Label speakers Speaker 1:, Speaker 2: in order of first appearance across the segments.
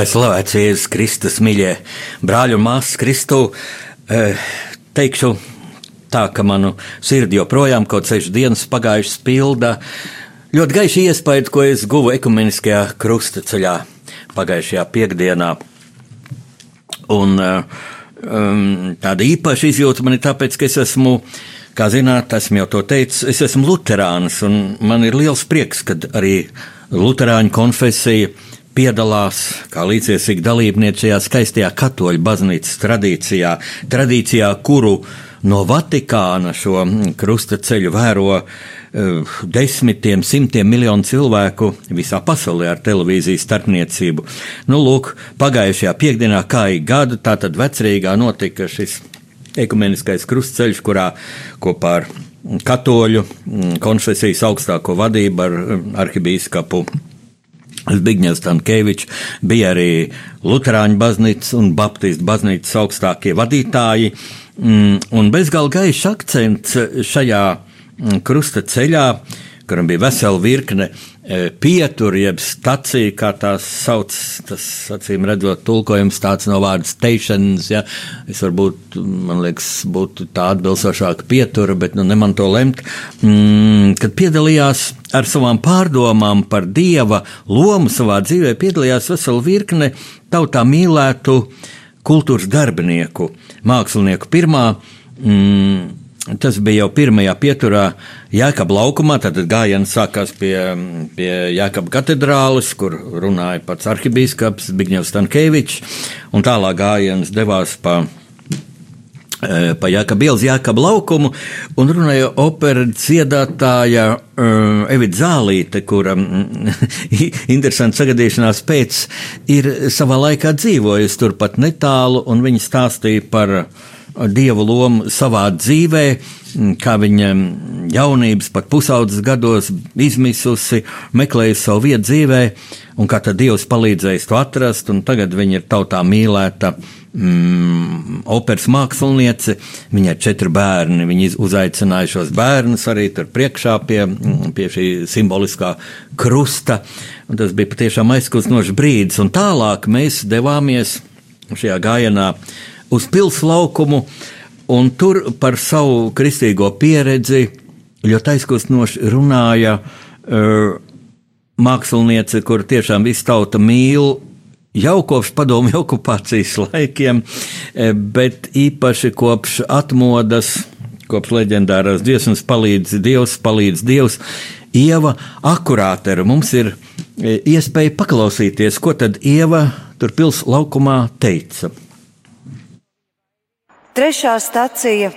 Speaker 1: Lai slavēts Jēzus Kristus, mīļie brāļi un māsas Kristu, eh, teikšu tā, ka manu sirdi joprojām kaut sešas dienas pagājušas pilda ļoti gaiši iespēju, ko es guvu ekumeniskajā krusta ceļā pagājušajā piekdienā. Un um, tāda īpaša izjūta man ir tāpēc, ka es esmu, kā zināt, esmu jau to teicis, es esmu luterāns, un man ir liels prieks, kad arī luterāņu konfesija piedalās kā līdziesīgi dalībnieki šajā skaistajā katoļu baznīcas tradīcijā, tradīcijā, kuru no Vatikāna šo krusta ceļu vēro uh, desmitiem, simtiem miljonu cilvēku visā pasaulē ar televīzijas starpniecību. Nu, lūk, pagājušajā piekdienā, kā ik gadu, tātad vecrīgā notika šis ekumeniskais krustceļš, kurā kopā ar katoļu konfesijas augstāko vadību ar arhibīskapu Zbigņevs Tankēvičs bija arī Lutāņu baznīcas un Baptistu baznīcas augstākie vadītāji, mm, un bezgalīgi gaišs akcents šajā mm, krusta ceļā, kuram bija vesela virkne E, pieturu, jeb staciju, kā tās sauc, tas, acīm redzot, tulkojums tāds no vārda stations, ja, es varbūt, man liekas, būtu tā atbilstošāka pietura, bet, nu, ne man to lemt, mm, kad piedalījās ar savām pārdomām par Dieva lomu savā dzīvē, piedalījās vesela virkne tautā mīlētu kultūras darbinieku, mākslinieku. Pirmā, mm, Tas bija jau pirmajā pieturā Jēkabā laukumā. Tad gājiens sākās pie, pie Jēkabā katedrāles, kur runāja pats arhibīskaps Zbigņevs Stankēvičs, tālāk gājiens devās pa e, pa Jākaba ielas, Jākaba laukumu, un runāja opera dziedātāja uh, Evita Zālīte, kura interesanti sagadīšanās pēc ir savā laikā dzīvojusi turpat netālu, un viņa stāstīja par uh, dieva lomu savā dzīvē, kā viņa jaunības, pat pusaudzes gados izmisusi, meklējusi savu vietu dzīvē, un kā tad Dievs palīdzējis to atrast, un tagad viņa ir tautā mīlēta mm, operas māksliniece, viņai ir četri bērni, viņi uzaicināja šos bērnus arī tur priekšā pie, pie šī simboliskā krusta, un tas bija patiešām aizkustinošs brīdis, un tālāk mēs devāmies šajā gājienā uz pilslaukumu, un tur par savu kristīgo pieredzi ļoti aizkustinoši runāja uh, māksliniece, kur tiešām visu tauta mīl. Jau kopš padomju okupācijas laikiem, e, bet īpaši kopš atmodas, kopš leģendārās dziesmas palīdz Dievs, palīdz Dievs. Ieva akurātera mums ir e, iespēja paklausīties, ko tad Ieva tur pils laukumā teica.
Speaker 2: Trešā stacija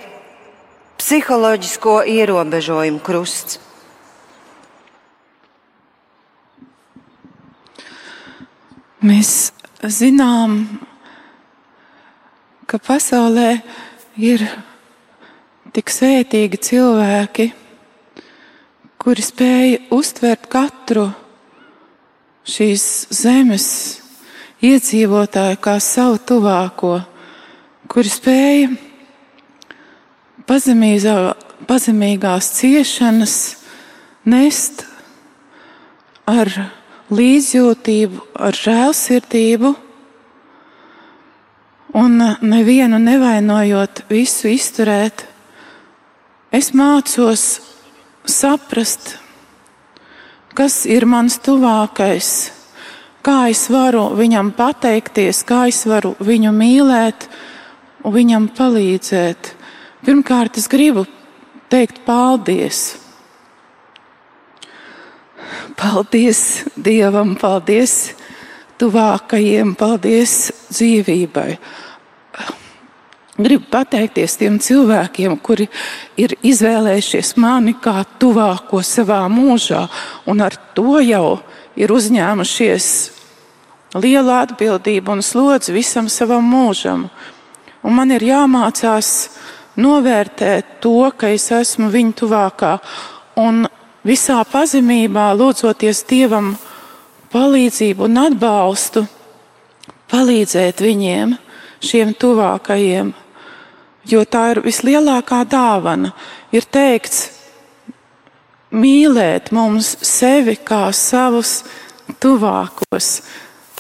Speaker 2: - psiholoģisko ierobežojumu krusts.
Speaker 3: Mēs zinām, ka pasaulē ir tik svētīgi cilvēki, kuri spēja uztvert katru šīs zemes iedzīvotāju kā savu tuvāko kuri spēja pazemīgā, pazemīgās ciešanas nest ar līdzjūtību, ar žēlsirdību un nevienu nevainojot, visu izturēt. Es mācos saprast, kas ir mans tuvākais, kā es varu viņam pateikties, kā es varu viņu mīlēt, un viņam palīdzēt. Pirmkārt, es gribu teikt paldies. Paldies Dievam, paldies tuvākajiem, paldies dzīvībai. Gribu pateikties tiem cilvēkiem, kuri ir izvēlējušies mani kā tuvāko savā mūžā, un ar to jau ir uzņēmušies lielu atbildību un slodzi visam savam mūžam. Un man ir jāmācās novērtēt to, ka es esmu viņu tuvākā, un visā pazemībā lūdzoties Dievam palīdzību un atbalstu, palīdzēt viņiem, šiem tuvākajiem jo tā ir vislielākā dāvana. Ir teikts, mīlēt mums sevi kā savus tuvākos.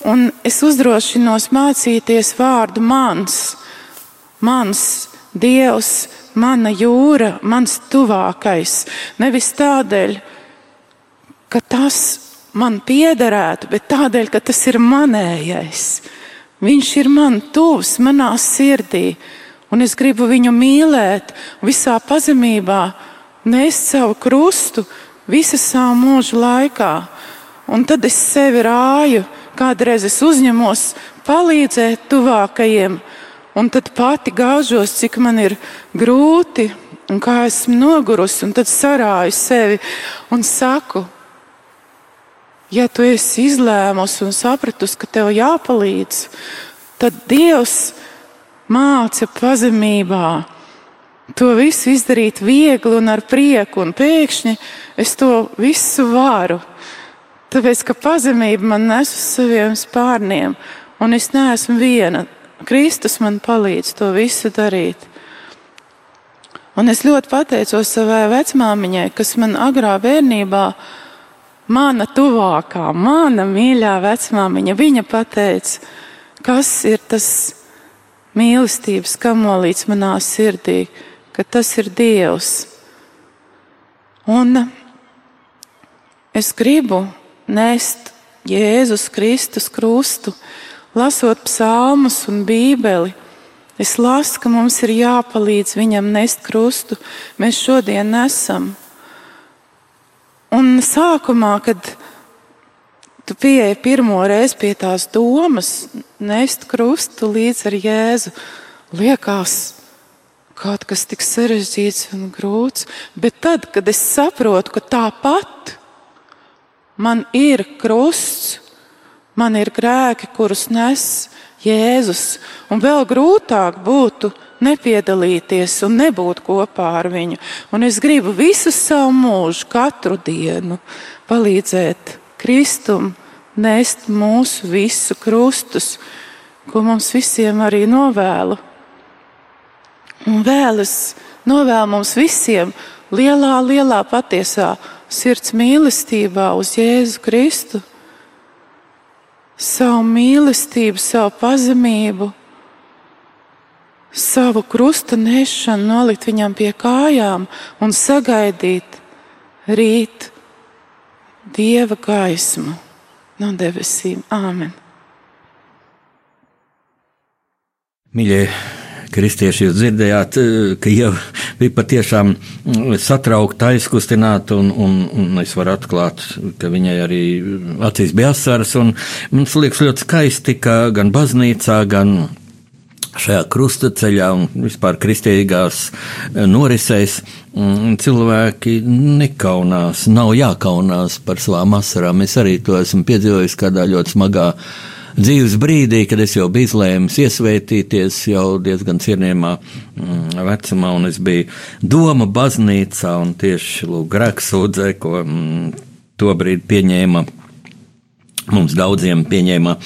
Speaker 3: Un es uzdrošinos mācīties vārdu mans, mans Dievs, mana jūra, mans tuvākais. Nevis tādēļ, ka tas man piederētu, bet tādēļ, ka tas ir manējais. Viņš ir man tuvs, manā sirdī un es gribu viņu mīlēt visā pazemībā, nest savu krustu visu savu mūžu laikā. Un tad es sevi rāju, kādreiz es uzņemos palīdzēt tuvākajiem, un tad pati gāžos, cik man ir grūti un kā esmu nogurusi, un tad sarāju sevi un saku, ja tu esi izlēmusi un sapratusi, ka tev jāpalīdz, tad Dievs māca pazemībā. To visu izdarīt viegli un ar prieku, un pēkšņi es to visu varu. Tāpēc, ka pazemība man nes uz saviem spārniem, un es neesmu viena. Kristus man palīdz to visu darīt. Un es ļoti pateicos savai vecmāmiņai, kas man agrā bērnībā, mana tuvākā, mana mīļā vecmāmiņa, viņa pateica, kas ir tas mīlestības kamolīts manā sirdī, ka tas ir Dievs. Un es gribu nest Jēzus Kristus krustu, lasot psalmus un bībeli. Es lasu, ka mums ir jāpalīdz viņam nest krustu. Mēs šodien nesam. Un sākumā, kad tu pieeji pirmo reizi pie tās domas, nest krustu līdz ar Jēzu, liekas kaut kas tik sarežģīts un grūts, bet tad, kad es saprotu, ka tāpat man ir krusts, man ir grēki, kurus nes Jēzus, un vēl grūtāk būtu nepiedalīties un nebūt kopā ar viņu. Un es gribu visu savu mūžu, katru dienu palīdzēt Kristum nest mūsu visu krustus, ko mums visiem arī novēlu. Un vēl es novēlu mums visiem lielā, lielā patiesā sirds mīlestībā uz Jēzu Kristu, savu mīlestību, savu pazemību, savu krusta nešanu nolikt viņam pie kājām un sagaidīt rīt dieva gaismu no debesīm. Āmen!
Speaker 1: Mīļie kristieši, jūs dzirdējāt, ka jau bija patiešām satraukta, aizkustināta, un, un, un es varu atklāt, ka viņai arī acīs bija asaras. Mums liekas ļoti skaisti, ka gan baznīcā, gan šajā krustaceļā un vispār kristīgās eh, norisēs mm, cilvēki nekaunās, nav jākaunās par savām asarām. Es arī to esmu piedzīvojis kādā ļoti smagā dzīves brīdī, kad es jau biju izlēmis iesvētīties jau diezgan cienījamā mm, vecumā, un es biju Doma baznīcā un tieši grēksūdzē, ko mm, tobrīd pieņēma Mums daudziem pieņēma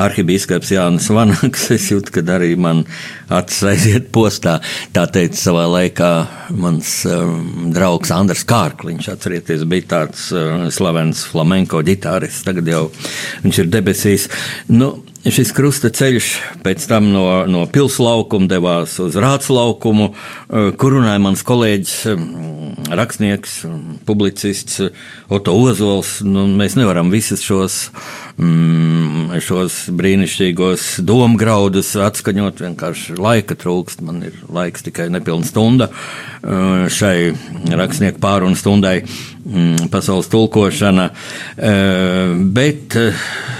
Speaker 1: arhibīskaps Jānis Vanaks. Es jūtu, ka arī man acis aiziet postā. Tā teica savā laikā mans um, draugs Andrs Kārkliņš. Atcerieties, bija tāds uh, slavens flamenko ģitārists. Tagad jau viņš ir debesīs. Nu, šis krusta ceļš pēc tam no, no pilslaukuma devās uz Rāts laukumu, eh, kur runāja mans kolēģis, mm, rakstnieks, publicists Oto Ozols. Nu, mēs nevaram visus šos, mm, šos brīnišķīgos domgraudus atskaņot, vienkārši laika trūkst. Man ir laiks tikai nepilna stunda eh, šai rakstnieku pārunu stundai mm, pasaules tulkošana, eh, bet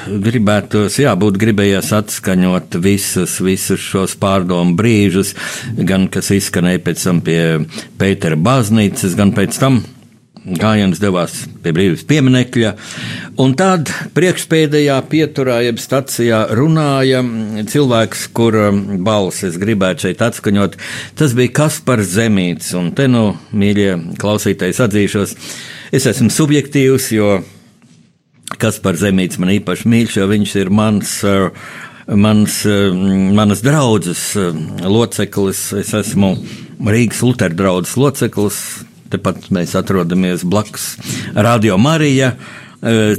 Speaker 1: gribētos, jā, būt gribējies atskaņot visus, visus šos pārdomu brīžus, gan kas izskanēja pēc tam pie Pētera baznīcas, gan pēc tam gājiens devās pie brīvības pieminekļa, un tad priekšpēdējā pieturā, jeb stacijā runāja cilvēks, kur balss es gribētu šeit atskaņot. Tas bija Kaspars Zemīts, un te nu, mīļie klausītājs atzīšos, es esmu subjektīvs, jo kas par zemītes man īpaši mīļš, jo viņš ir mans. Uh, mans, uh, manas draudzes uh, loceklis, es esmu Rīgas Lutera draugs loceklis. Tepat mēs atrodamies blakus Radio Marija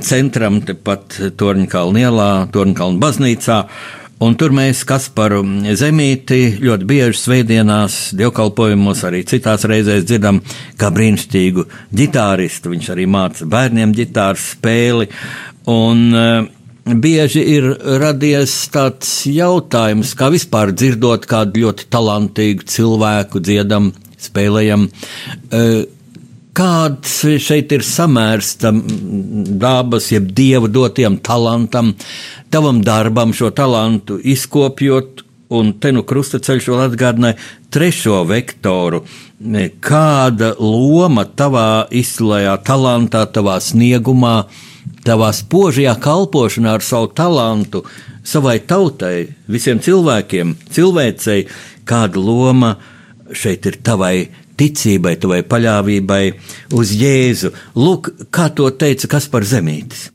Speaker 1: centram, tepat Torņkalna ielā, Torņkalna baznīcā. Un tur mēs Kasparu Zemīti ļoti bieži svētdienās, dievkalpojumos, arī citās reizēs dzirdam kā brīnišķīgu ģitāristu. Viņš arī māca bērniem ģitāras spēli. Un, uh, Bieži ir radies tāds jautājums, kā vispār dzirdot kādu ļoti talantīgu cilvēku, dziedam, spēlējam. Uh, kāds šeit ir samērs tam dabas, jeb dieva dotajam talantam, tavam darbam, šo talantu izkopjot, un te nu krustaceļš vēl atgādināja trešo vektoru. Kāda loma tavā izcilajā talantā, tavā sniegumā, tavā spožajā kalpošanā ar savu talantu, savai tautai, visiem cilvēkiem, cilvēcei, kāda loma šeit ir tavai ticībai, tavai paļāvībai uz Jēzu. Lūk, kā to teica Kaspar Zemītis.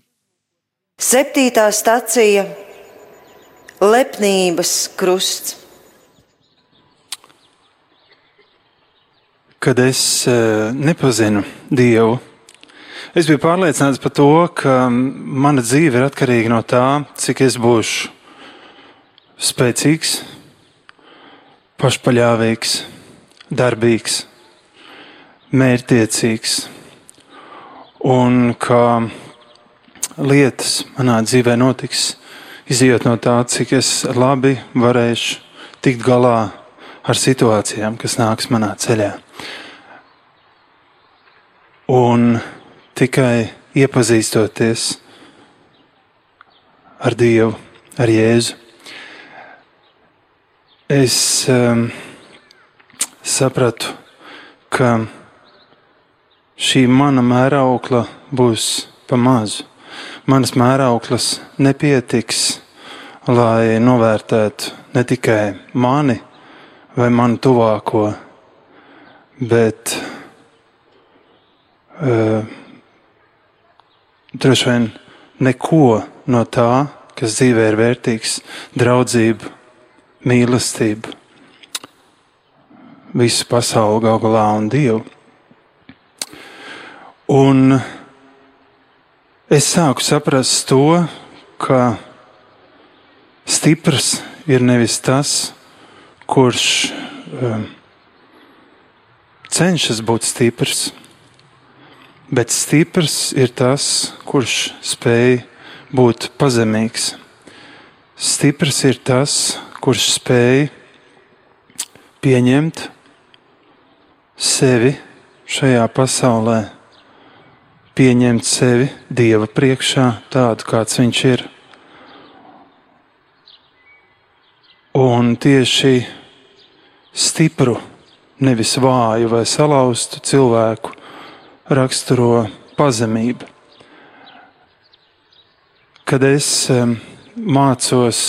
Speaker 2: Septītā stacija - lepnības krusts.
Speaker 4: Kad es uh, nepazinu Dievu, es biju pārliecināts par to, ka mana dzīve ir atkarīga no tā, cik es būšu spēcīgs, pašpaļāvīgs, darbīgs mērķtiecīgs un ka lietas manā dzīvē notiks, izjūt no tā, cik es labi varēšu tikt galā ar situācijām, kas nāks manā ceļā. Un tikai iepazīstoties ar Dievu, ar Jēzu, es um, sapratu, ka šī mana mēraukla būs pa mazu. Manas mērauklas nepietiks, lai novērtētu ne tikai mani vai manu tuvāko, bet uh, droši vien neko no tā, kas dzīvē ir vērtīgs, draudzība, mīlestība, visu pasauli gal galā un Dievu. Un es sāku saprast to, ka stiprs ir nevis tas, kurš um, cenšas būt stiprs, bet stiprs ir tas, kurš spēj būt pazemīgs. Stiprs ir tas, kurš spēj pieņemt sevi šajā pasaulē pieņemt sevi Dieva priekšā tādu, kāds viņš ir. Un tieši stipru, nevis vāju vai salauztu cilvēku raksturo pazemība. Kad es mācos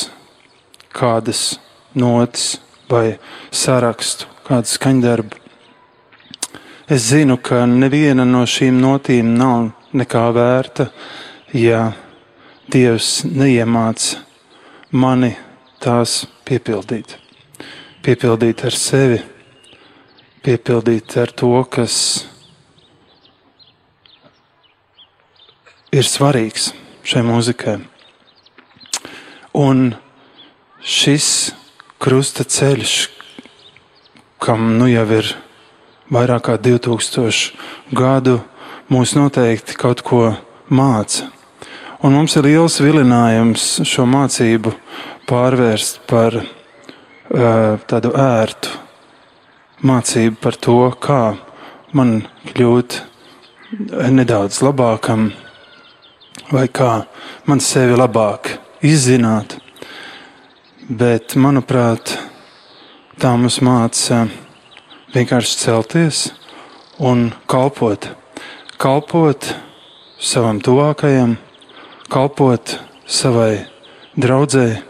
Speaker 4: kādas notis vai sarakstu, kādu skaņdarbu, Es zinu, ka neviena no šīm notīm nav nekā vērta, ja Dievs neiemāca mani tās piepildīt. Piepildīt ar sevi, piepildīt ar to, kas ir svarīgs šai mūzikai. Un šis krusta ceļš, kam nu jau ir vairāk kā 2000 gadu, mūs noteikti kaut ko māca. Un mums ir liels vilinājums šo mācību pārvērst par uh, tādu ērtu mācību par to, kā man kļūt nedaudz labākam, vai kā man sevi labāk izzināt. Bet, manuprāt, tā mums māca vienkārši celties un kalpot. Kalpot savam tuvākajam, kalpot savai draudzēji,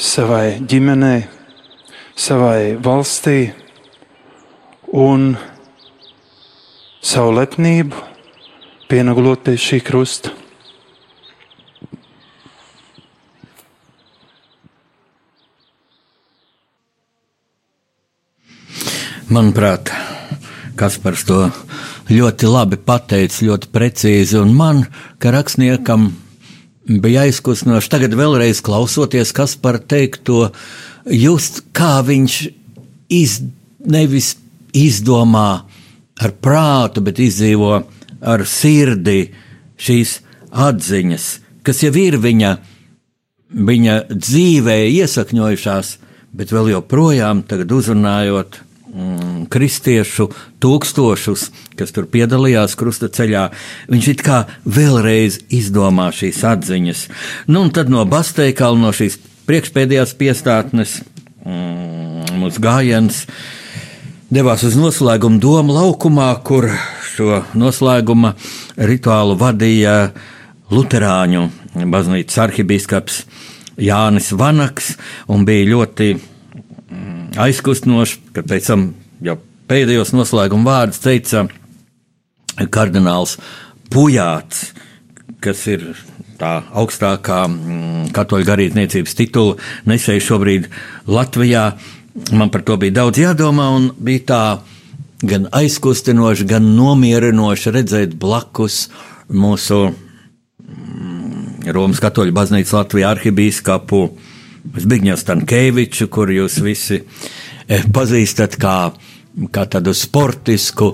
Speaker 4: savai ģimenei, savai valstī un savu lepnību pienaglot pie šī krusta.
Speaker 1: Manuprāt, Kaspars to ļoti labi pateica, ļoti precīzi, un man, kā rakstniekam, bija aizkustinoši. Tagad vēlreiz klausoties Kaspara teikto, just kā viņš iz, nevis izdomā ar prātu, bet izdzīvo ar sirdi šīs atziņas, kas jau ir viņa, viņa dzīvē iesakņojušās, bet vēl joprojām tagad uzrunājot mm, kristiešu tūkstošus, kas tur piedalījās krustaceļā, viņš it kā vēlreiz izdomā šīs atziņas. Nu, un tad no Basteikala, no šīs priekšpēdējās piestātnes, mm, mūsu gājiens devās uz noslēguma domu laukumā, kur šo noslēguma rituālu vadīja Lutāņu baznīcas arhibīskaps Jānis Vanaks, un bija ļoti aizkustinoši, ka pēc tam jau pēdējos noslēguma vārdus teica kardināls Pujāts, kas ir tā augstākā mm, katoļu garīdzniecības titula nesēja šobrīd Latvijā. Man par to bija daudz jādomā, un bija tā gan aizkustinoši, gan nomierinoši redzēt blakus mūsu mm, Romas katoļu baznīcas Latvijā arhibīskapu Zbigņu Stankēviču, kur jūs visi eh, pazīstat kā, kā tādu sportisku,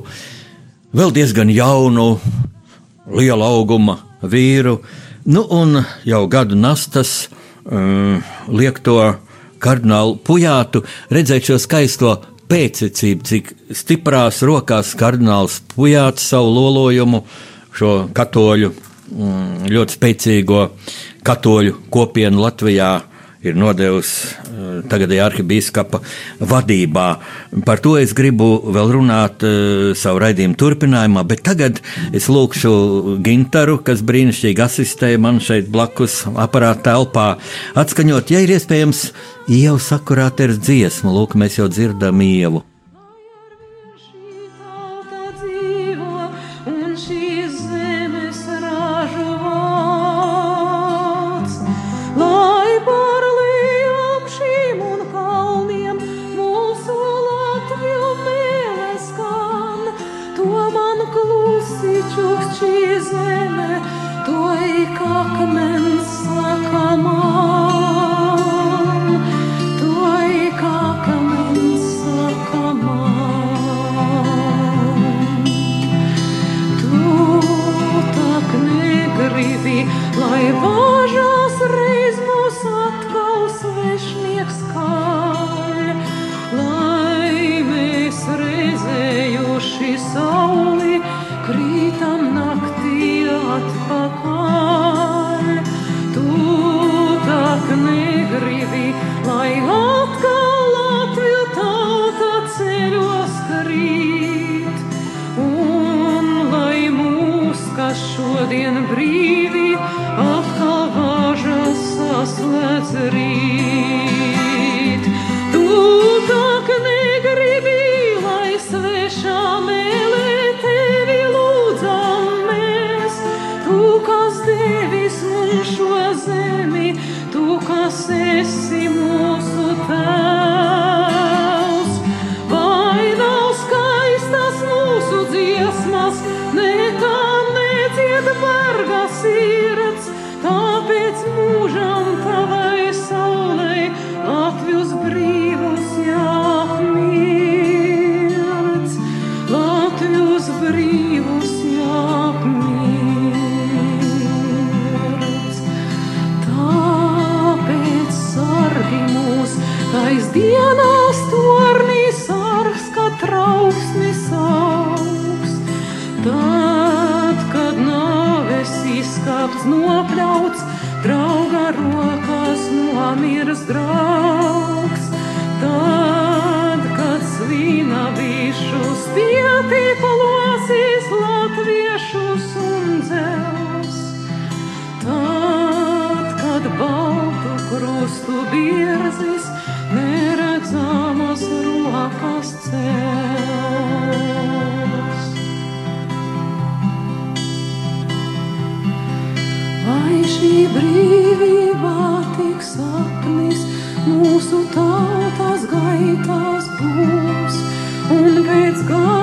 Speaker 1: vēl diezgan jaunu, liela auguma vīru, nu un jau gadu nastas um, liek to kardinālu pujātu, redzēt šo skaisto pēctecību, cik stiprās rokās kardināls pujāts savu lolojumu, šo katoļu, mm, ļoti spēcīgo katoļu kopienu Latvijā ir nodevusi eh, tagadējā arhibīskapa vadībā. Par to es gribu vēl runāt uh, savu raidījumu turpinājumā, bet tagad es lūkšu Gintaru, kas brīnišķīgi asistēja man šeit blakus aparāta telpā, atskaņot, ja ir iespējams, ievu sakurāters dziesmu. Lūk, mēs jau dzirdam ievu.
Speaker 5: tevis un šo zemi, tu kas esi mūsu tēvs. Nopļauts, drauga rokās nomiras draugs. Tad, kad svina višus pietīpolosīs latviešus un dzels. Tad, kad baltu krustu birzis šī brīvība tik sapnis mūsu tautas gaitās būs, un pēc gadiem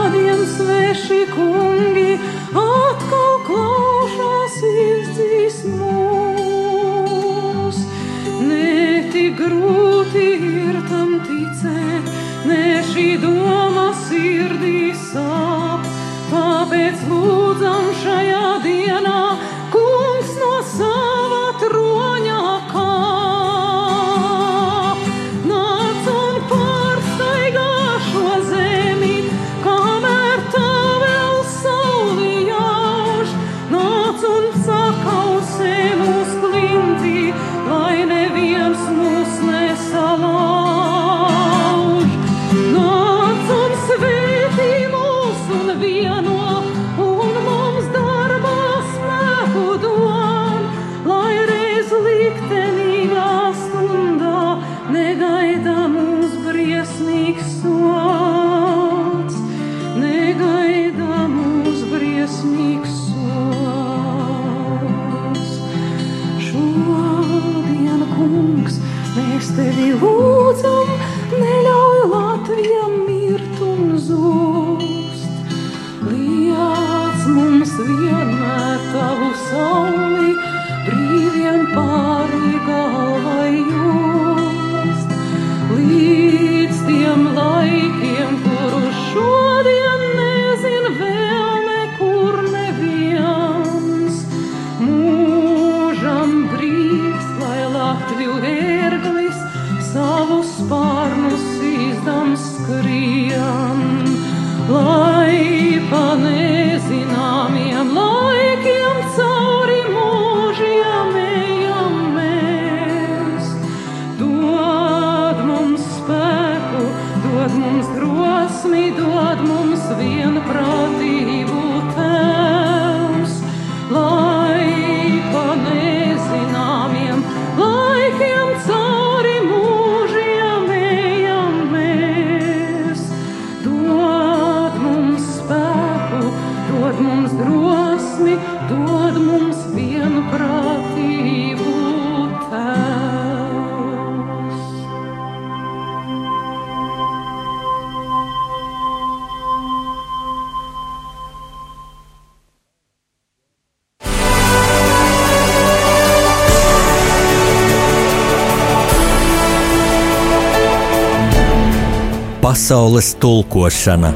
Speaker 1: Pasaules tulkošana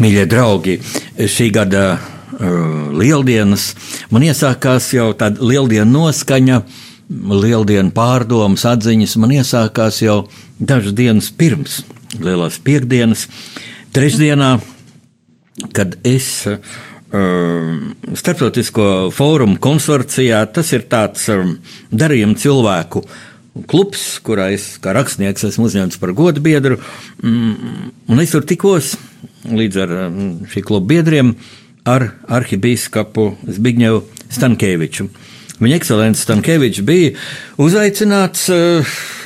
Speaker 1: Mīļie draugi, šī gada uh, lieldienas man iesākās jau tāda lieldienu noskaņa, lieldienu pārdomas, atziņas. Man iesākās jau dažas dienas pirms lielās piekdienas, trešdienā, kad es uh, starptautisko fórumu konsorcijā, tas ir tāds um, darījuma cilvēku klubs, kurā es kā rakstnieks esmu uzņemts par godu biedru, mm, un es tur tikos līdz ar um, šī kluba biedriem ar arhibīskapu Zbigņevu Stankēviču. Viņa ekscelence Stankēvičs bija uzaicināts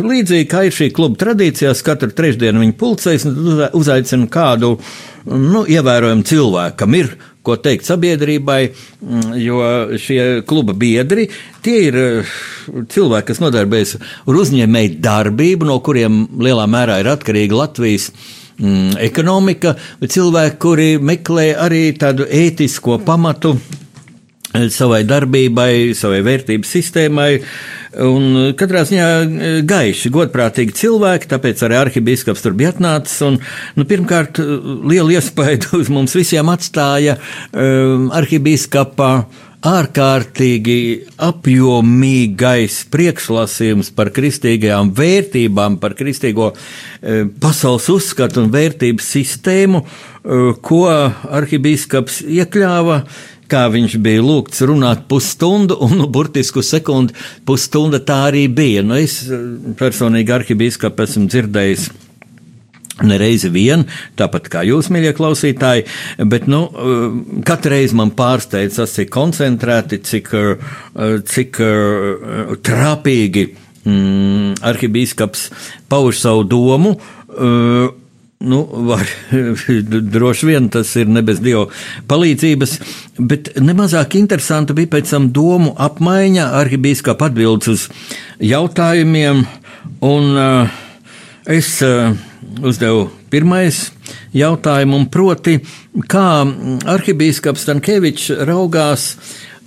Speaker 1: līdzīgi kā ir šī kluba tradīcijās. Katru trešdienu viņa pulcēs un uzaicina kādu nu, ievērojumu cilvēku, kam ir ko teikt sabiedrībai, mm, jo šie kluba biedri, tie ir eh, cilvēki, kas nodarbojas ar uzņēmēju darbību, no kuriem lielā mērā ir atkarīga Latvijas mm, ekonomika, bet cilvēki, kuri meklē arī tādu ētisko pamatu savai darbībai, savai vērtības sistēmai. Un katrā ziņā e, gaiši, godprātīgi cilvēki, tāpēc arī arhibīskaps tur bija atnācis. Un, nu, pirmkārt, e, lielu iespaidu uz mums visiem atstāja um, arhibīskapa ārkārtīgi apjomīgais priekšlasījums par kristīgajām vērtībām, par kristīgo pasaules uzskatu un vērtības sistēmu, ko arhibīskaps iekļāva kā viņš bija lūgts runāt pusstundu, un nu, burtisku sekundi pusstunda tā arī bija. Nu, es eh, personīgi arhibīskapu esmu dzirdējis. Nereizi vien, tāpat kā jūs, mīļie klausītāji, bet nu, eh, katru reizi man pārsteidz tas, cik koncentrēti, cik, eh, cik trāpīgi mm, arhibīskaps pauž savu domu. Uh, Nu, var, droši vien tas ir ne bez dieva palīdzības, bet nemazāk interesanta bija pēc tam domu apmaiņa, arhibīskapa atbildes uz jautājumiem, un uh, es uh, uzdevu pirmais jautājumu, proti, kā arhibīskaps Stankēvičs raugās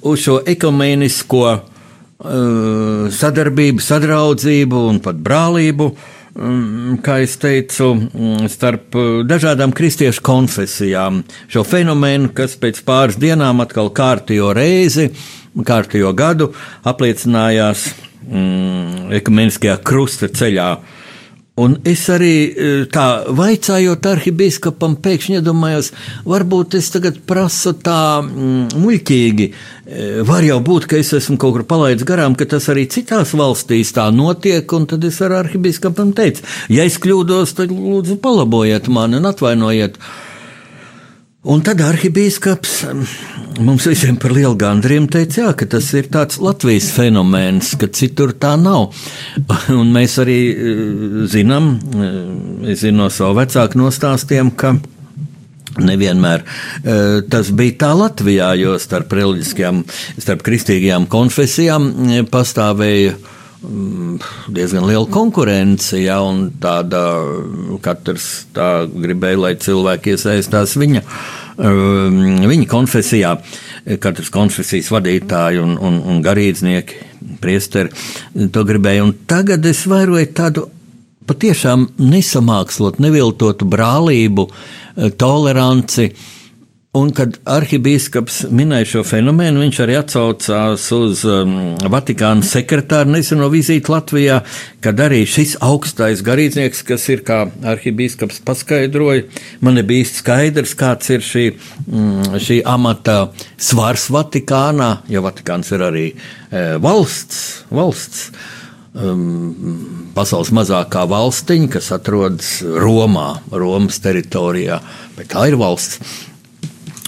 Speaker 1: uz šo ekumēnisko uh, sadarbību, sadraudzību un pat brālību, kā jau teicu, mm, starp uh, dažādām kristiešu konfesijām. Šo fenomenu, kas pēc pāris dienām atkal kārtējo reizi, kārtējo gadu apliecinājās mm, ekumeniskajā krusta ceļā Un es arī e, tā vaicājot arhibīskapam, pēkšņi iedomājos, varbūt es tagad prasu tā mm, muļķīgi. E, var jau būt, ka es esmu kaut kur palaidis garām, ka tas arī citās valstīs tā notiek, un tad es ar arhibīskapam teicu, ja es kļūdos, tad lūdzu palabojiet mani un atvainojiet. Un tad arhibīskaps mums visiem par lielu gandriem teica, jā, ka tas ir tāds Latvijas fenomens, ka citur tā nav. Un mēs arī eh, zinām, eh, es zinu no savu vecāku nostāstiem, ka Nevienmēr tas bija tā Latvijā, jo starp reliģiskajām, starp kristīgajām konfesijām pastāvēja mm, diezgan liela konkurence, ja, un tāda katrs tā gribēja, lai cilvēki iesaistās viņa Ehm, viņa konfesijā, katras konfesijas vadītāji un, un, un garīdznieki, priesteri to gribēja. Un tagad es vairoju tādu patiešām nesamākslot, neviltotu brālību, eh, toleranci Un, kad arhibīskaps minēja šo fenomenu, viņš arī atsaucās uz um, Vatikāna sekretāru neseno vizīti Latvijā, kad arī šis augstais garīdznieks, kas ir, kā arhibīskaps paskaidroja, man nebija īsti skaidrs, kāds ir šī, mm, šī amata svars Vatikānā, jo Vatikāns ir arī e, valsts, valsts um, pasaules mazākā valstiņa, kas atrodas Romā, Romas teritorijā, bet tā ir valsts.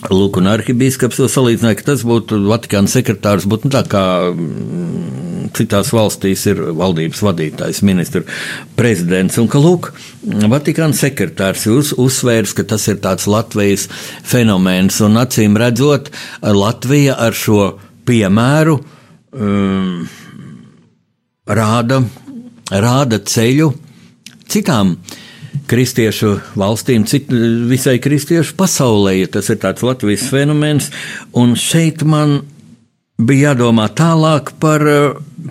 Speaker 1: Lūk, un arhibīskaps to salīdzināja, ka tas būtu Vatikāna sekretārs, būtu nu, tā kā mm, citās valstīs ir valdības vadītājs, ministra prezidents, un ka, lūk, Vatikāna sekretārs uz, uzsvērs, ka tas ir tāds Latvijas fenomens, un acīm redzot, Latvija ar šo piemēru um, rāda, rāda ceļu citām kristiešu valstīm, cit, visai kristiešu pasaulē, ja tas ir tāds Latvijas fenomens. Un šeit man bija jādomā tālāk par,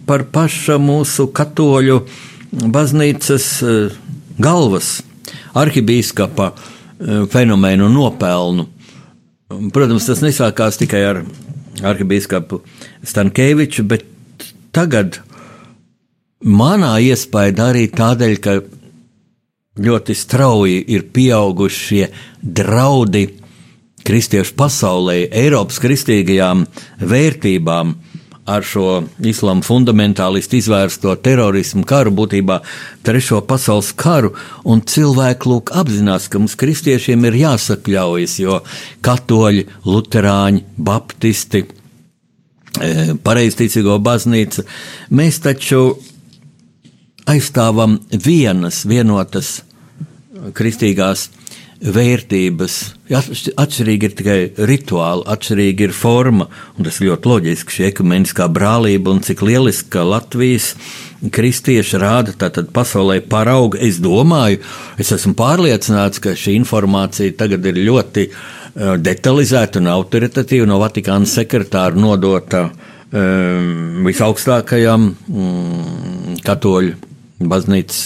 Speaker 1: par paša mūsu katoļu baznīcas eh, galvas, arhibīskapa eh, fenomenu nopelnu. Protams, tas nesākās tikai ar arhibīskapu Stankēviču, bet tagad manā iespējā arī tādēļ, ka ļoti strauji ir pieauguši šie draudi kristiešu pasaulē, Eiropas kristīgajām vērtībām. Ar šo islāma fundamentālistu izvērsto terorismu karu, būtībā trešo pasaules karu, un cilvēki lūk apzinās, ka mums kristiešiem ir jāsakļaujas, jo katoļi, luterāņi, baptisti, e, pareizticīgo baznīca, mēs taču aizstāvam vienas, vienotas kristīgās vērtības. Atšķirīgi ir tikai rituāli, atšķirīgi ir forma, un tas ļoti loģiski, šī ekumeniskā brālība un cik lieliski, ka Latvijas kristieši rāda tātad pasaulē paraugu. Es domāju, es esmu pārliecināts, ka šī informācija tagad ir ļoti uh, detalizēta un autoritatīva no Vatikāna sekretāra nodota um, visaugstākajam um, katoļu baznīcas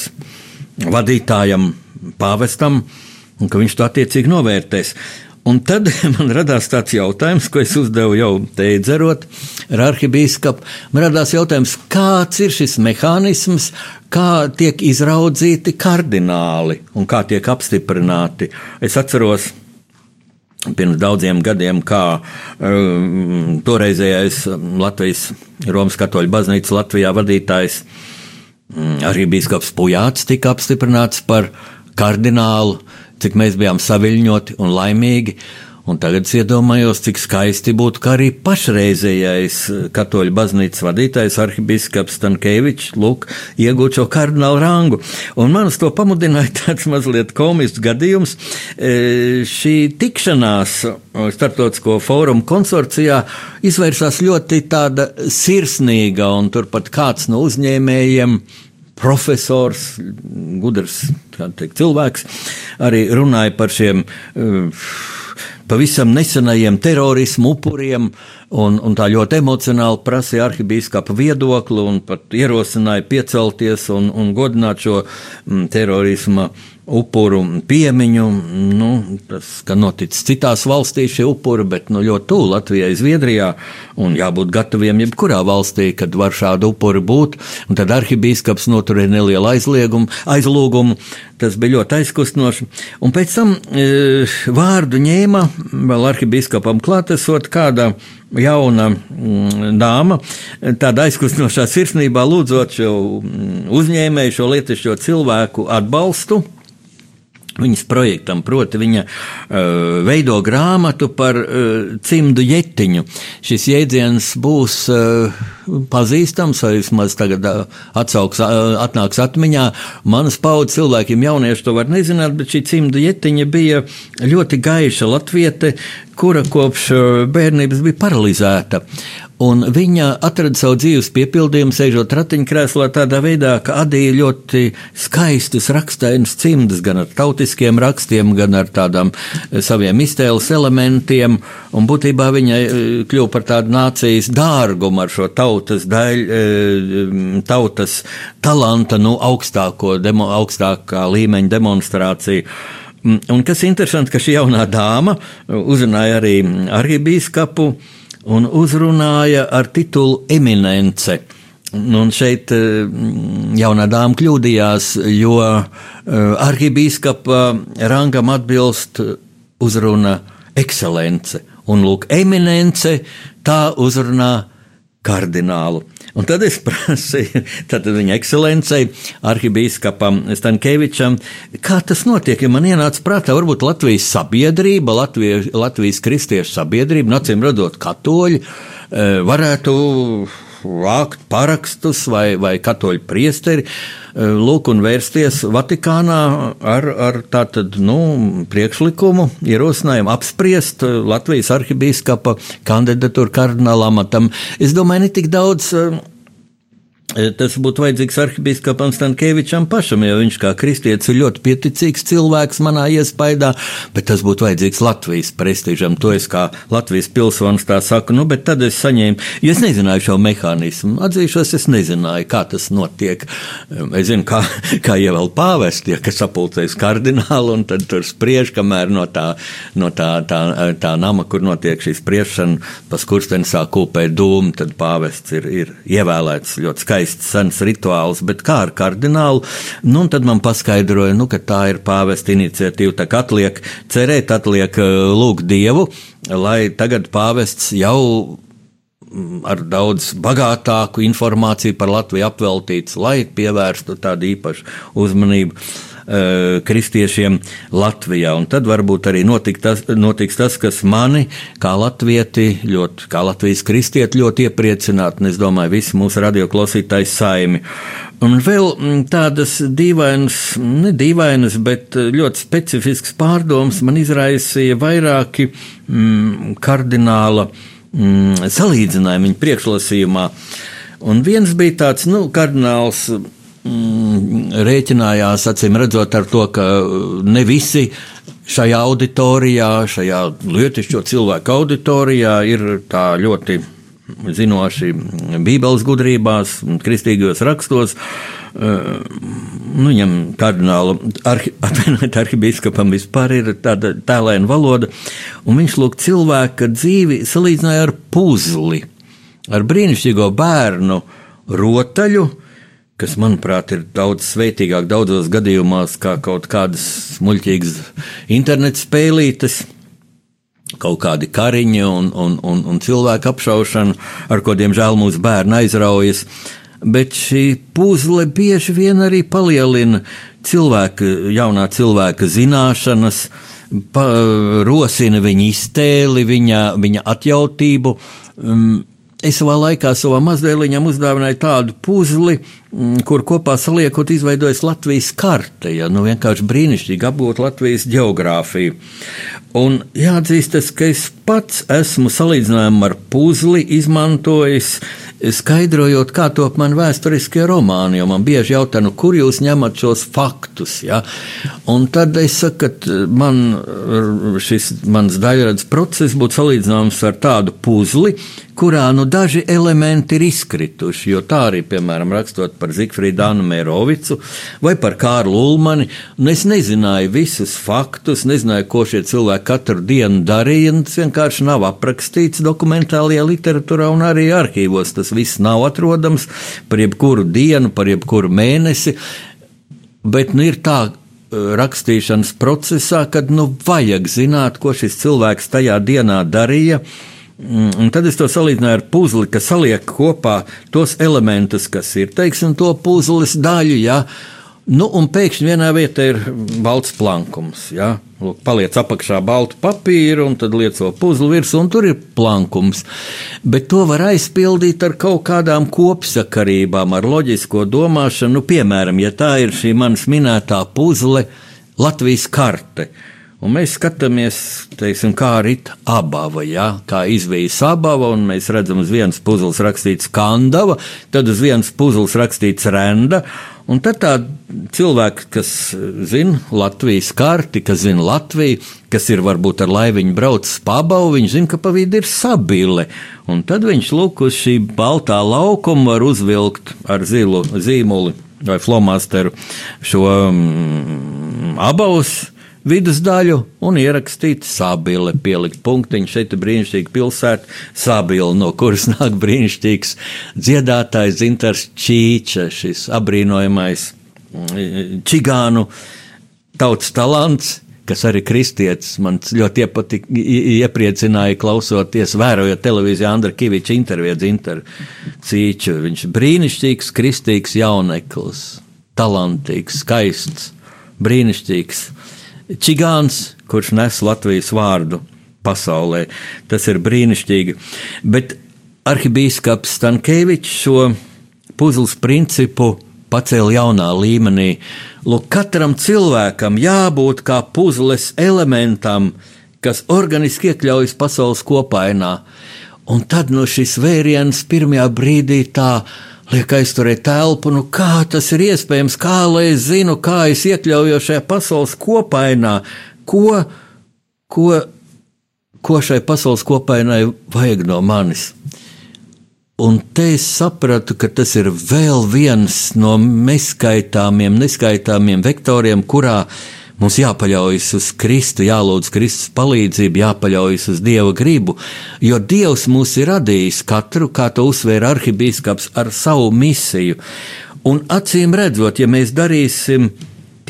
Speaker 1: vadītājam, pāvestam. Un ka viņš to attiecīgi novērtēs. Un tad man radās tāds jautājums, ko es uzdevu jau teidzerot ar arhibīskapu. Man radās jautājums, kāds ir šis mehānisms, kā tiek izraudzīti kardināli un kā tiek apstiprināti. Es atceros, pirms daudziem gadiem, kā um, toreizējais Latvijas Romas katoļu baznīcas Latvijā vadītājs um, arī bīskaps Pujāts tika apstiprināts par kardinālu cik mēs bijām saviļņoti un laimīgi. Un tagad es iedomājos, cik skaisti būtu, ka arī pašreizējais eh, katoļu baznīcas vadītājs, arhibīskaps Stankēvičs, lūk, iegūt šo kardinālu rangu. Un man uz to pamudināja tāds mazliet komisks gadījums. E, šī tikšanās starptautisko fórumu konsorcijā izvērsās ļoti tāda sirsnīga, un turpat kāds no uzņēmējiem profesors, gudrs teikt, cilvēks, arī runāja par šiem uh, pavisam nesenajiem terorismu upuriem, un, un tā ļoti emocionāli prasīja arhibīskapa viedokli un pat ierosināja piecelties un, un godināt šo mm, terorisma upuru piemiņu. Nu, tas, ka noticis citās valstīs šie upuri, bet nu, ļoti tuvu Latvijai, Zviedrijā, jābūt gataviem jebkurā valstī, kad var šādu upuri būt. Un tad arhibīskaps noturēja nelielu aizliegumu, aizlūgumu. Tas bija ļoti aizkustinoši. Un pēc tam e, vārdu ņēma vēl arhibīskapam klātesot kāda jauna mm, dāma, tādā aizkustinošā sirsnībā lūdzot šo mm, uzņēmēju, šo lietišķo cilvēku atbalstu viņas projektam, proti, viņa uh, veido grāmatu par uh, cimdu jetiņu. Šis jēdziens būs uh, pazīstams, vai vismaz tagad atsauks, atnāks atmiņā. Manas paudzes cilvēkiem jaunieši to var nezināt, bet šī cimdu jetiņa bija ļoti gaiša latviete, kura kopš bērnības bija paralizēta. Un viņa atrada savu dzīves piepildījumu, sēžot ratiņkrēslā, tādā veidā, ka adīja ļoti skaistus rakstainus cimdus, gan ar tautiskiem rakstiem, gan ar tādām saviem iztēles elementiem. Un būtībā viņa kļuva par tādu nācijas dārgumu ar šo tautas daļu, eh, tautas talanta, nu, augstāko, demo, augstākā līmeņa demonstrāciju. Un kas interesanti, ka šī jaunā dāma uzrunāja arī arhibīskapu un uzrunāja ar titulu Eminence. Un šeit eh, jaunā dāma kļūdījās, jo eh, arhibīskapa rangam atbilst uzruna ekscelence. Un lūk, eminence tā uzrunā kardinālu. Un tad es prasīju viņa ekscelencei, arhibīskapam Stankēvičam, kā tas notiek. Ja man ienāca prātā, varbūt Latvijas sabiedrība, Latvijas, Latvijas kristiešu sabiedrība, nacīm radot katoļi, eh, varētu vākt parakstus vai, vai katoļu priesteri, eh, lūk, un vērsties Vatikānā ar, ar tātad, nu, priekšlikumu, ierosinājumu apspriest Latvijas arhibīskapa kandidatūru kardinālā amatam. Es domāju, ne tik daudz E, tas būtu vajadzīgs arhibīskapam Stankēvičam pašam, jo viņš kā kristietis ir ļoti pieticīgs cilvēks manā iespējā, bet tas būtu vajadzīgs Latvijas prestižam. To es kā Latvijas pilsonis tā saku, nu, bet tad es saņēmu, jo es nezināju šo mehānismu. Atzīšos, es nezināju, kā tas notiek. Es zinu, kā, kā ievēl pāvesti, ja kas sapulcēs kardinālu un tad tur spriež, kamēr no tā, no tā, tā, tā nama, kur notiek šī spriešana, pa skursteni sāk kūpēt dūmu, tad pāvests ir, ir ievēlēts ļoti skaisti skaists, sens rituāls, bet kā ar kardinālu, nu, tad man paskaidroja, nu, ka tā ir pāvesta iniciatīva, tā kā atliek cerēt, atliek uh, lūgt Dievu, lai tagad pāvests jau mm, ar daudz bagātāku informāciju par Latviju apveltīts, lai pievērstu tādu īpašu uzmanību. Uh, kristiešiem Latvijā. Un tad varbūt arī tas, notiks tas, kas mani, kā latvieti, ļoti, kā Latvijas kristieti, ļoti iepriecināt, un es domāju, visi mūsu radioklausītāji saimi. Un vēl mm, tādas dīvainas, ne dīvainas, bet ļoti specifiskas pārdomas man izraisīja vairāki mm, kardināla mm, salīdzinājumi viņa priekšlasījumā. Un viens bija tāds, nu, kardināls rēķinājās, acīm redzot, ar to, ka ne visi šajā auditorijā, šajā lietišķo cilvēku auditorijā ir tā ļoti zinoši Bībeles gudrībās, kristīgajos rakstos. Nu, viņam kardinālu arhi, atvainojiet, arhibīskapam vispār ir tāda tēlēna valoda, un viņš lūk cilvēka dzīvi salīdzināja ar puzli, ar brīnišķīgo bērnu rotaļu, kas, manuprāt, ir daudz svētīgāk daudzos gadījumos, kā kaut kādas muļķīgas internetu spēlītes. Kaut kādi kariņi un, un, un, un cilvēku apšaušana, ar ko, diemžēl, mūsu bērni aizraujas. Bet šī puzle bieži vien arī palielina cilvēka, jaunā cilvēka zināšanas, pa, rosina viņa iztēli, viņa, viņa atjautību. Um, Es savā laikā savam mazvēliņam uzdāvināju tādu puzli, mm, kur kopā saliekot izveidojas Latvijas karte, ja nu vienkārši brīnišķīgi apgūt Latvijas geogrāfiju. Un jāatzīstas, ka es pats esmu salīdzinājumu ar puzli izmantojis skaidrojot, kā top man vēsturiskie romāni, jo man bieži jautā, nu, kur jūs ņemat šos faktus. Ja? Un tad es saku, ka man šis mans daļradas process būtu salīdzināms ar tādu puzli, kurā nu daži elementi ir izkrituši. Jo tā arī, piemēram, rakstot par Zikfrīdu Anu Mērovicu vai par Kārlu Ulmani, un es nezināju visus faktus, nezināju, ko šie cilvēki katru dienu darīja, un tas vienkārši nav aprakstīts dokumentālajā literatūrā un arī arhīvos. Tas viss nav atrodams par jebkuru dienu, par jebkuru mēnesi, bet nu ir tā rakstīšanas procesā, kad nu vajag zināt, ko šis cilvēks tajā dienā darīja. Mm, un tad es to salīdzināju ar puzli, kas saliek kopā tos elementus, kas ir, teiksim, to puzles daļu, ja, Nu, un pēkšņi vienā vietā ir balts plankums. Ja? Paliec apakšā baltu papīru, un tad lieco puzli virsū, un tur ir plankums. Bet to var aizpildīt ar kaut kādām kopsakarībām, ar loģisko domāšanu. Nu, piemēram, ja tā ir šī manas minētā puzle, Latvijas karte. Un mēs skatāmies, teiksim, kā rīt abava, ja? kā izvijas abava, un mēs redzam, uz vienas puzles rakstīts kandava, tad uz vienas puzles rakstīts renda, Un tad tā cilvēki, kas zina Latvijas karti, kas zina Latviju, kas ir varbūt ar laiviņu braucis pabau, viņi zina, ka pa vidu ir sabile. Un tad viņš lūk uz šī baltā laukuma var uzvilkt ar zilu zīmuli vai flomasteru šo mm, abavus vidusdaļu un ierakstīt sabili, pielikt punktiņu. Šeit ir brīnišķīga pilsēta, sabili, no kuras nāk brīnišķīgs dziedātājs Zintars Čīča, šis apbrīnojamais mm, čigānu tautas talants. Kas arī kristietis man ļoti iepatik, iepriecināja, klausoties, vērojot televīzijā Andra Kaviča interviju Zintaru Cīču. Viņš ir brīnišķīgs, kristīgs jauneklis, talantīgs, skaists, brīnišķīgs čigāns, kurš nes Latvijas vārdu pasaulē. Tas ir brīnišķīgi. Bet arhibīskaps Stankēvičs šo puzles principu pacēla jaunā līmenī. Lūk, katram cilvēkam jābūt kā puzles elementam, kas organiski iekļaujas pasaules kopainā. Un tad no šis vēriens pirmajā brīdī tā liek aizturēt telpu, nu kā tas ir iespējams, kā lai es zinu, kā es iekļaujos šajā pasaules kopainā, ko, ko, ko šai pasaules kopainai vajag no manis. Un te es sapratu, ka tas ir vēl viens no neskaitāmiem, neskaitāmiem vektoriem, kurā Mums jāpaļaujas uz Kristu, jālūdz Kristus palīdzību, jāpaļaujas uz Dieva gribu, jo Dievs mūs ir radījis katru, kā to uzsvēra arhibīskaps, ar savu misiju. Un acīm redzot, ja mēs darīsim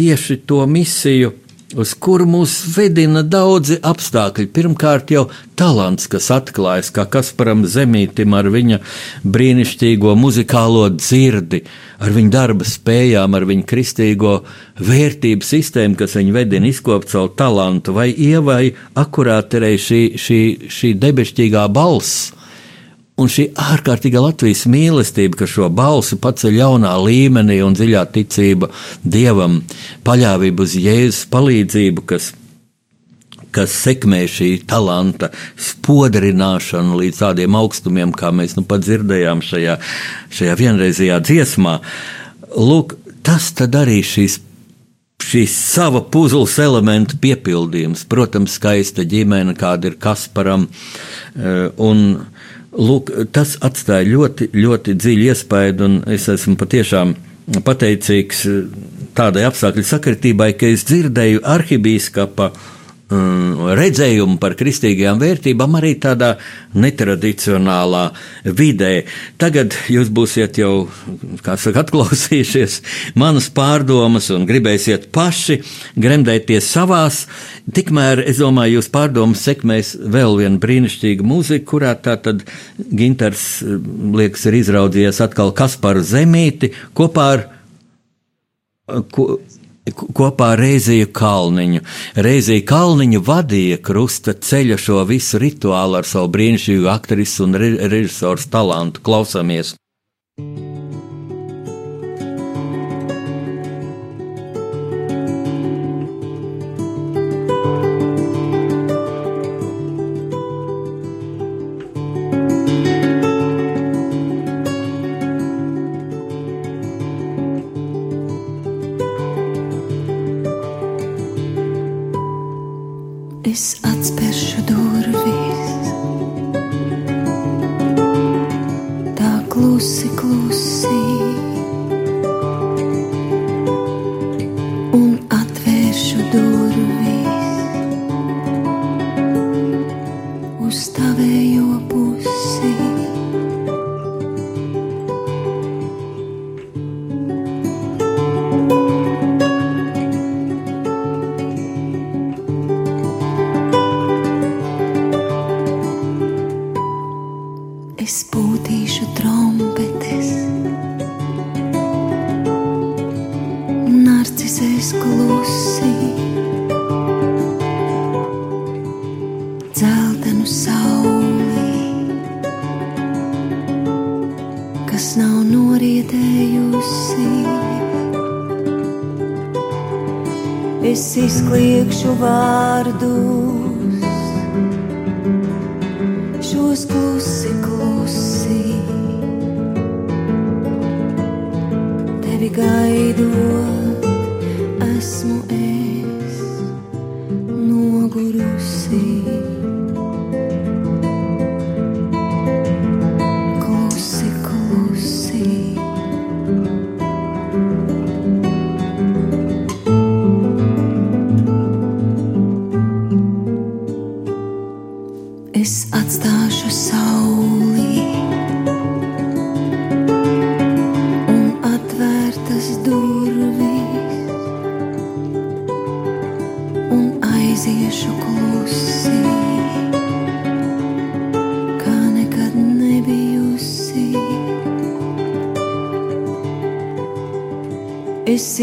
Speaker 1: tieši to misiju, uz kuru mūs vedina daudzi apstākļi. Pirmkārt, jau talants, kas atklājas kā Kasparam Zemītim ar viņa brīnišķīgo muzikālo dzirdi, ar viņa darba spējām, ar viņa kristīgo vērtību sistēmu, kas viņu vedina izkopt savu talantu, vai ievai akurāterei šī, šī, šī debešķīgā balss. Un šī ārkārtīga Latvijas mīlestība, ka šo balsi paceļ jaunā līmenī un dziļā ticība dievam, paļāvība uz Jēzus palīdzību, kas, kas sekmē šī talanta spodrināšanu līdz tādiem augstumiem, kā mēs nu pat dzirdējām šajā, šajā vienreizajā dziesmā. Lūk, tas arī šīs šīs sava puzles elementu piepildījums. Protams, skaista ģimene, kāda ir Kasparam. Eh, un, lūk, tas atstāja ļoti, ļoti dziļu iespaidu, un es esmu patiešām pateicīgs tādai apstākļu sakritībai, ka es dzirdēju arhibīskapa redzējumu par kristīgajām vērtībām arī tādā netradicionālā vidē. Tagad jūs būsiet jau, kā saka, atklausījušies manas pārdomas un gribēsiet paši gremdēties savās. Tikmēr, es domāju, jūs pārdomas sekmēs vēl vienu brīnišķīgu mūziku, kurā tā tad Ginters, liekas, ir izraudzījies atkal Kasparu Zemīti kopā ar ko, kopā ar Reiziju Kalniņu. Reizija Kalniņu vadīja krusta ceļa šo visu rituālu ar savu brīnišķīgu aktrisu un re režisoru talantu. Klausāmies!
Speaker 6: this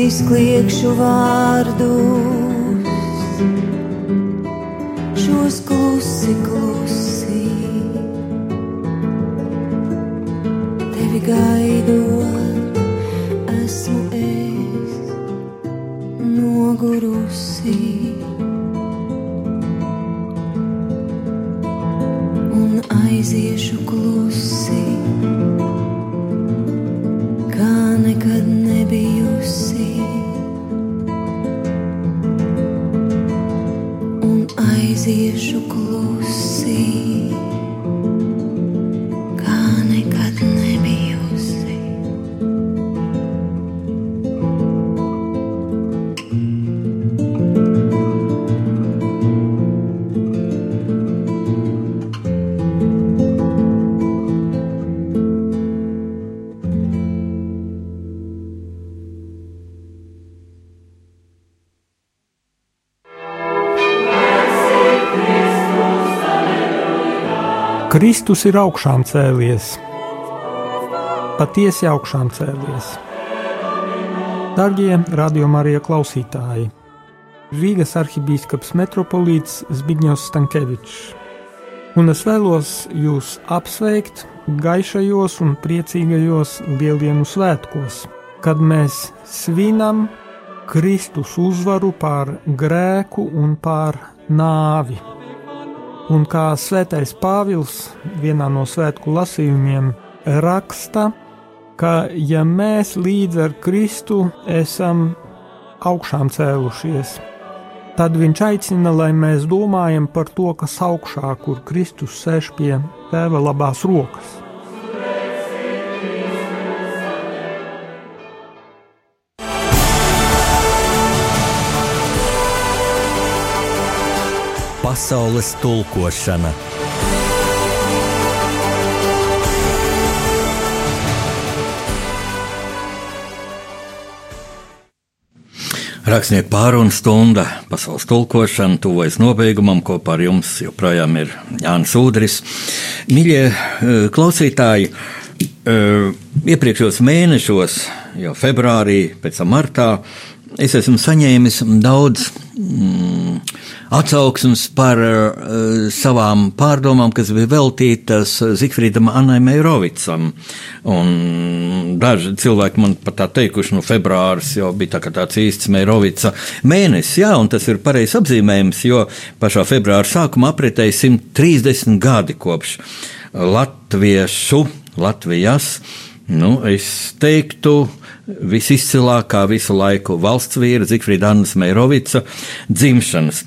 Speaker 6: izkliegšu vārdus,
Speaker 7: Kristus ir augšām cēlies, patiesi augšām cēlies. Darbie radiokamā klausītāji, Rīgas arhibīskaps metropolīts Zbigņevs Stankevičs. Un es vēlos jūs apsveikt, gaišajos un priecīgajos lielienu svētkos, kad mēs svinam Kristus uzvaru pār grēku un pār nāvi. Un kā svētais Pāvils vienā no svētku lasījumiem raksta, ka ja mēs līdz ar Kristu esam augšām cēlušies, tad viņš aicina, lai mēs domājam par to, kas augšā, kur Kristus sēž pie tēva labās rokas.
Speaker 1: Pasaules tulkošana Rakstnieku pārunu stunda, pasaules tulkošana, tuvojas nobeigumam. Kopā ar jums joprojām ir Jānis Udris. Mīļie eh, klausītāji, eh, iepriekšējos mēnešos, jau februārī, pēc tam martā, es esmu saņēmis daudz. Mm, atsauksmes par uh, savām pārdomām, kas bija veltītas Zifrīdam Annai Meirovicam. Un daži cilvēki man pat tā teikuši, nu, februāris jau bija tā tāds īsts Meirovica mēnesis, jā, un tas ir pareizs apzīmējums, jo pašā februāra sākumā apritēja 130 gadi kopš latviešu, Latvijas, nu, es teiktu, visizcilākā visu laiku valsts vīra Zifrīda Annas Meirovica dzimšanas.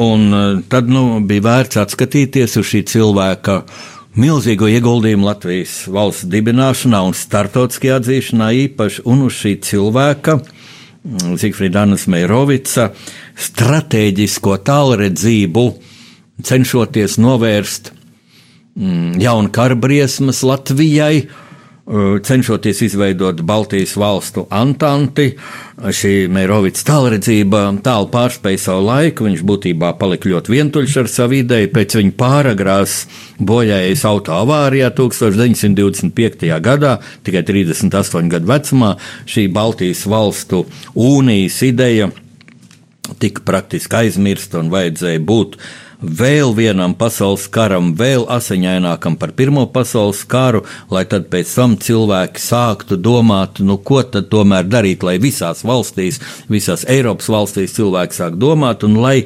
Speaker 1: Un eh, tad nu, bija vērts atskatīties uz šī cilvēka milzīgo ieguldījumu Latvijas valsts dibināšanā un startautiskajā atzīšanā īpaši, un uz šī cilvēka, mm, Zifrida Anas Meirovica, stratēģisko tālredzību, cenšoties novērst mm, jaunu kara briesmas Latvijai, cenšoties izveidot Baltijas valstu antanti. Šī Meirovicas tālredzība tālu pārspēja savu laiku. Viņš būtībā palika ļoti vientuļš ar savu ideju. Pēc viņa pāragrās bojājas auto avārijā 1925. gadā, tikai 38 gadu vecumā, šī Baltijas valstu unijas ideja tika praktiski aizmirsta un vajadzēja būt vēl vienam pasaules karam, vēl asiņainākam par Pirmo pasaules karu, lai tad pēc tam cilvēki sāktu domāt, nu, ko tad tomēr darīt, lai visās valstīs, visās Eiropas valstīs cilvēki sāk domāt un lai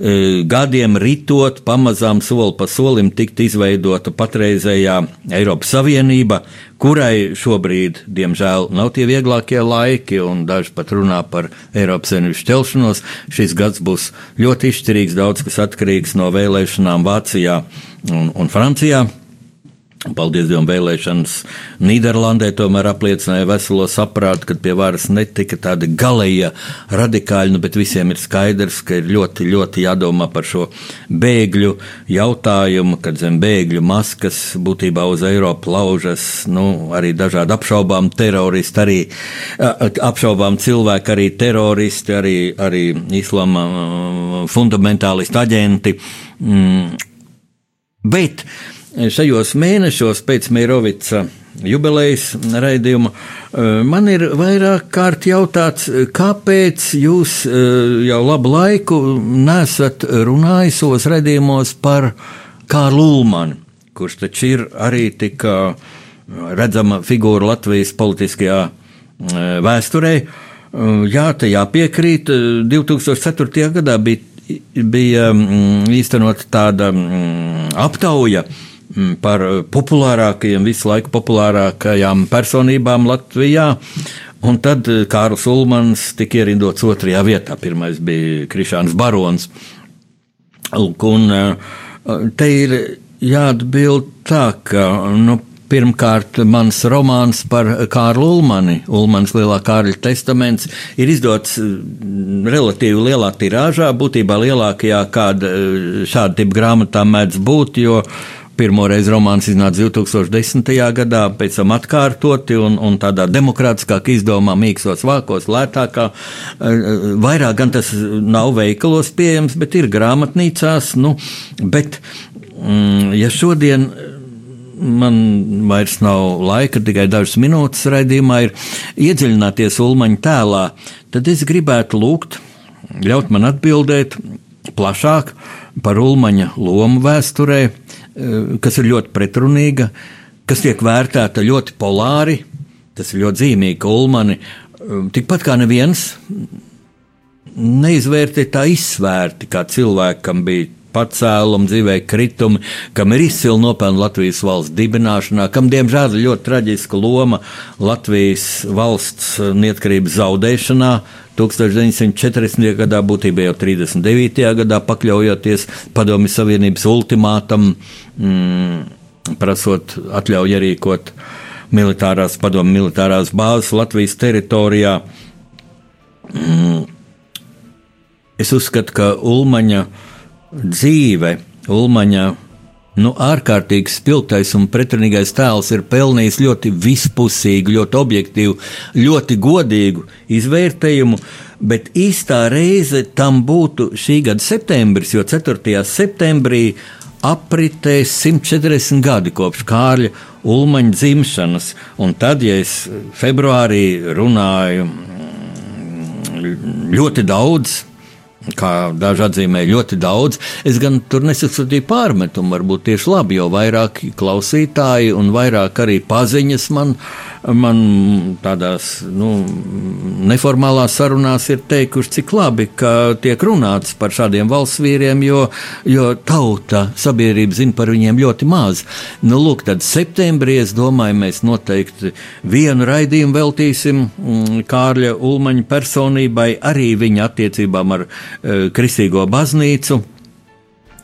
Speaker 1: gadiem ritot, pamazām soli pa solim tikt izveidota patreizējā Eiropas Savienība, kurai šobrīd, diemžēl, nav tie vieglākie laiki, un daži pat runā par Eiropas Savienības šķelšanos. Šis gads būs ļoti izšķirīgs, daudz kas atkarīgs no vēlēšanām Vācijā un, un Francijā. Paldies Dievam, vēlēšanas Nīderlandē tomēr apliecināja veselo saprātu, kad pie varas netika tādi galējie radikāļi, nu, bet visiem ir skaidrs, ka ir ļoti, ļoti jādomā par šo bēgļu jautājumu, kad zem bēgļu maskas būtībā uz Eiropu laužas, nu, arī dažādi apšaubām teroristi, arī apšaubām cilvēki, arī teroristi, arī, arī islama fundamentālisti aģenti. Mm. Bet šajos mēnešos pēc Meirovica jubilejas raidījuma eh, man ir vairāk kārt jautāts, kāpēc jūs eh, jau labu laiku nesat runājis savos raidījumos par Kārlu Ulmanu, kurš taču ir arī tik redzama figūra Latvijas politiskajā vēsturē. Jā, te jāpiekrīt. 2004. gadā bija, bija mm, īstenot tāda mm, aptauja, Mm, par populārākajiem, visu laiku populārākajām personībām Latvijā. Un tad eh, Kārls Ulmans tika ierindots otrajā vietā. Pirmais bija Krišāns Barons. Un eh, te ir jāatbild tā, ka nu, Pirmkārt, mans romāns par Kārlu Ulmani, Ulmans Lielā Kārļa testaments, ir izdots mm, relatīvi lielā tirāžā, būtībā lielākajā, kāda šāda tipa grāmatā mēdz būt, jo uh, Pirmoreiz romāns iznāca 2010. gadā, pēc tam atkārtoti un, un tādā demokrātiskāk izdomā, mīkstos vākos, lētākā. Eh, vairāk gan tas nav veikalos pieejams, bet ir grāmatnīcās. Nu, bet, mm, ja šodien man vairs nav laika, tikai dažas minūtes raidījumā ir iedziļināties Ulmaņa tēlā, tad es gribētu lūgt, ļaut man atbildēt plašāk par Ulmaņa lomu vēsturē, Eh, kas ir ļoti pretrunīga, kas tiek vērtēta ļoti polāri. Tas ir ļoti zīmīgi, ka Ulmani tikpat kā neviens neizvērtē tā izsvērti, kā cilvēkam bija pacēlumi, dzīvē kritumi, kam ir izcili nopelni Latvijas valsts dibināšanā, kam diemžēl ir ļoti traģiska loma Latvijas valsts neatkarības zaudēšanā. 1940. gadā, būtībā jau 39. gadā, pakļaujoties Padomju Savienības ultimātam, mm, prasot atļauju ierīkot militārās padomju militārās bāzes Latvijas teritorijā. Mm, es uzskatu, ka Ulmaņa dzīve, Ulmaņa nu, ārkārtīgi spilgtais un pretrunīgais tēls ir pelnījis ļoti vispusīgu, ļoti objektīvu, ļoti godīgu izvērtējumu. Bet īstā reize tam būtu šī gada septembris, jo 4. septembrī apritēs 140 gadi kopš Kārļa Ulmaņa dzimšanas. Un tad, ja es februārī runāju mm, ļoti daudz kā daži atzīmē, ļoti daudz. Es gan tur nesaskatīju pārmetumu, varbūt tieši labi, jo vairāk klausītāji un vairāk arī paziņas man, man tādās nu, neformālās sarunās ir teikuši, cik labi, ka tiek runāts par šādiem valsts vīriem, jo, jo tauta, sabiedrība zina par viņiem ļoti maz. Nu, lūk, tad septembrī es domāju, mēs noteikti vienu raidījumu veltīsim mm, Kārļa Ulmaņa personībai, arī viņa attiecībām ar Eh, Kristīgo baznīcu.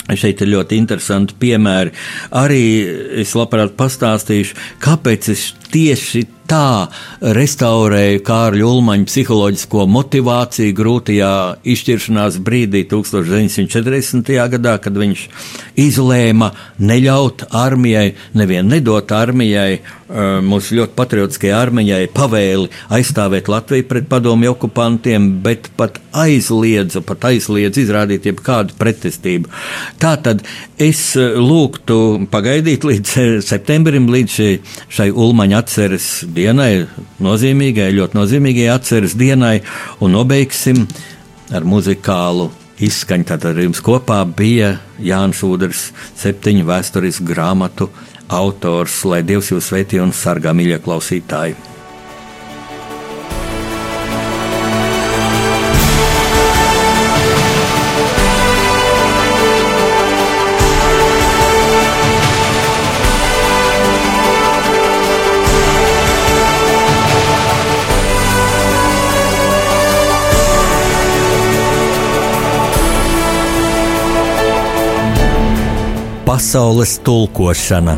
Speaker 1: Šeit ir ļoti interesanti piemēri. Arī es labprāt pastāstīšu, kāpēc es tieši tā restaurēja Kārļa Ulmaņa psiholoģisko motivāciju grūtajā izšķiršanās brīdī, 1940. gadā, kad viņš izlēma neļaut armijai, nevienu nedot armijai, mūsu ļoti patriotiskajai armijai pavēli aizstāvēt Latviju pret padomju okupantiem, bet pat aizliedza, pat aizliedza izrādīt jebkādu pretestību. Tā tad es lūgtu pagaidīt līdz septembrim, līdz šai Ulmaņa atceres dienai, nozīmīgai, ļoti nozīmīgai atceres dienai, un nobeigsim ar muzikālu izskaņu. Tātad ar jums kopā bija Jānis Udrs, septiņu vēsturisku grāmatu autors, lai Dievs jūs sveitī un sargā, mīļie klausītāji! Pasaules tulkošana.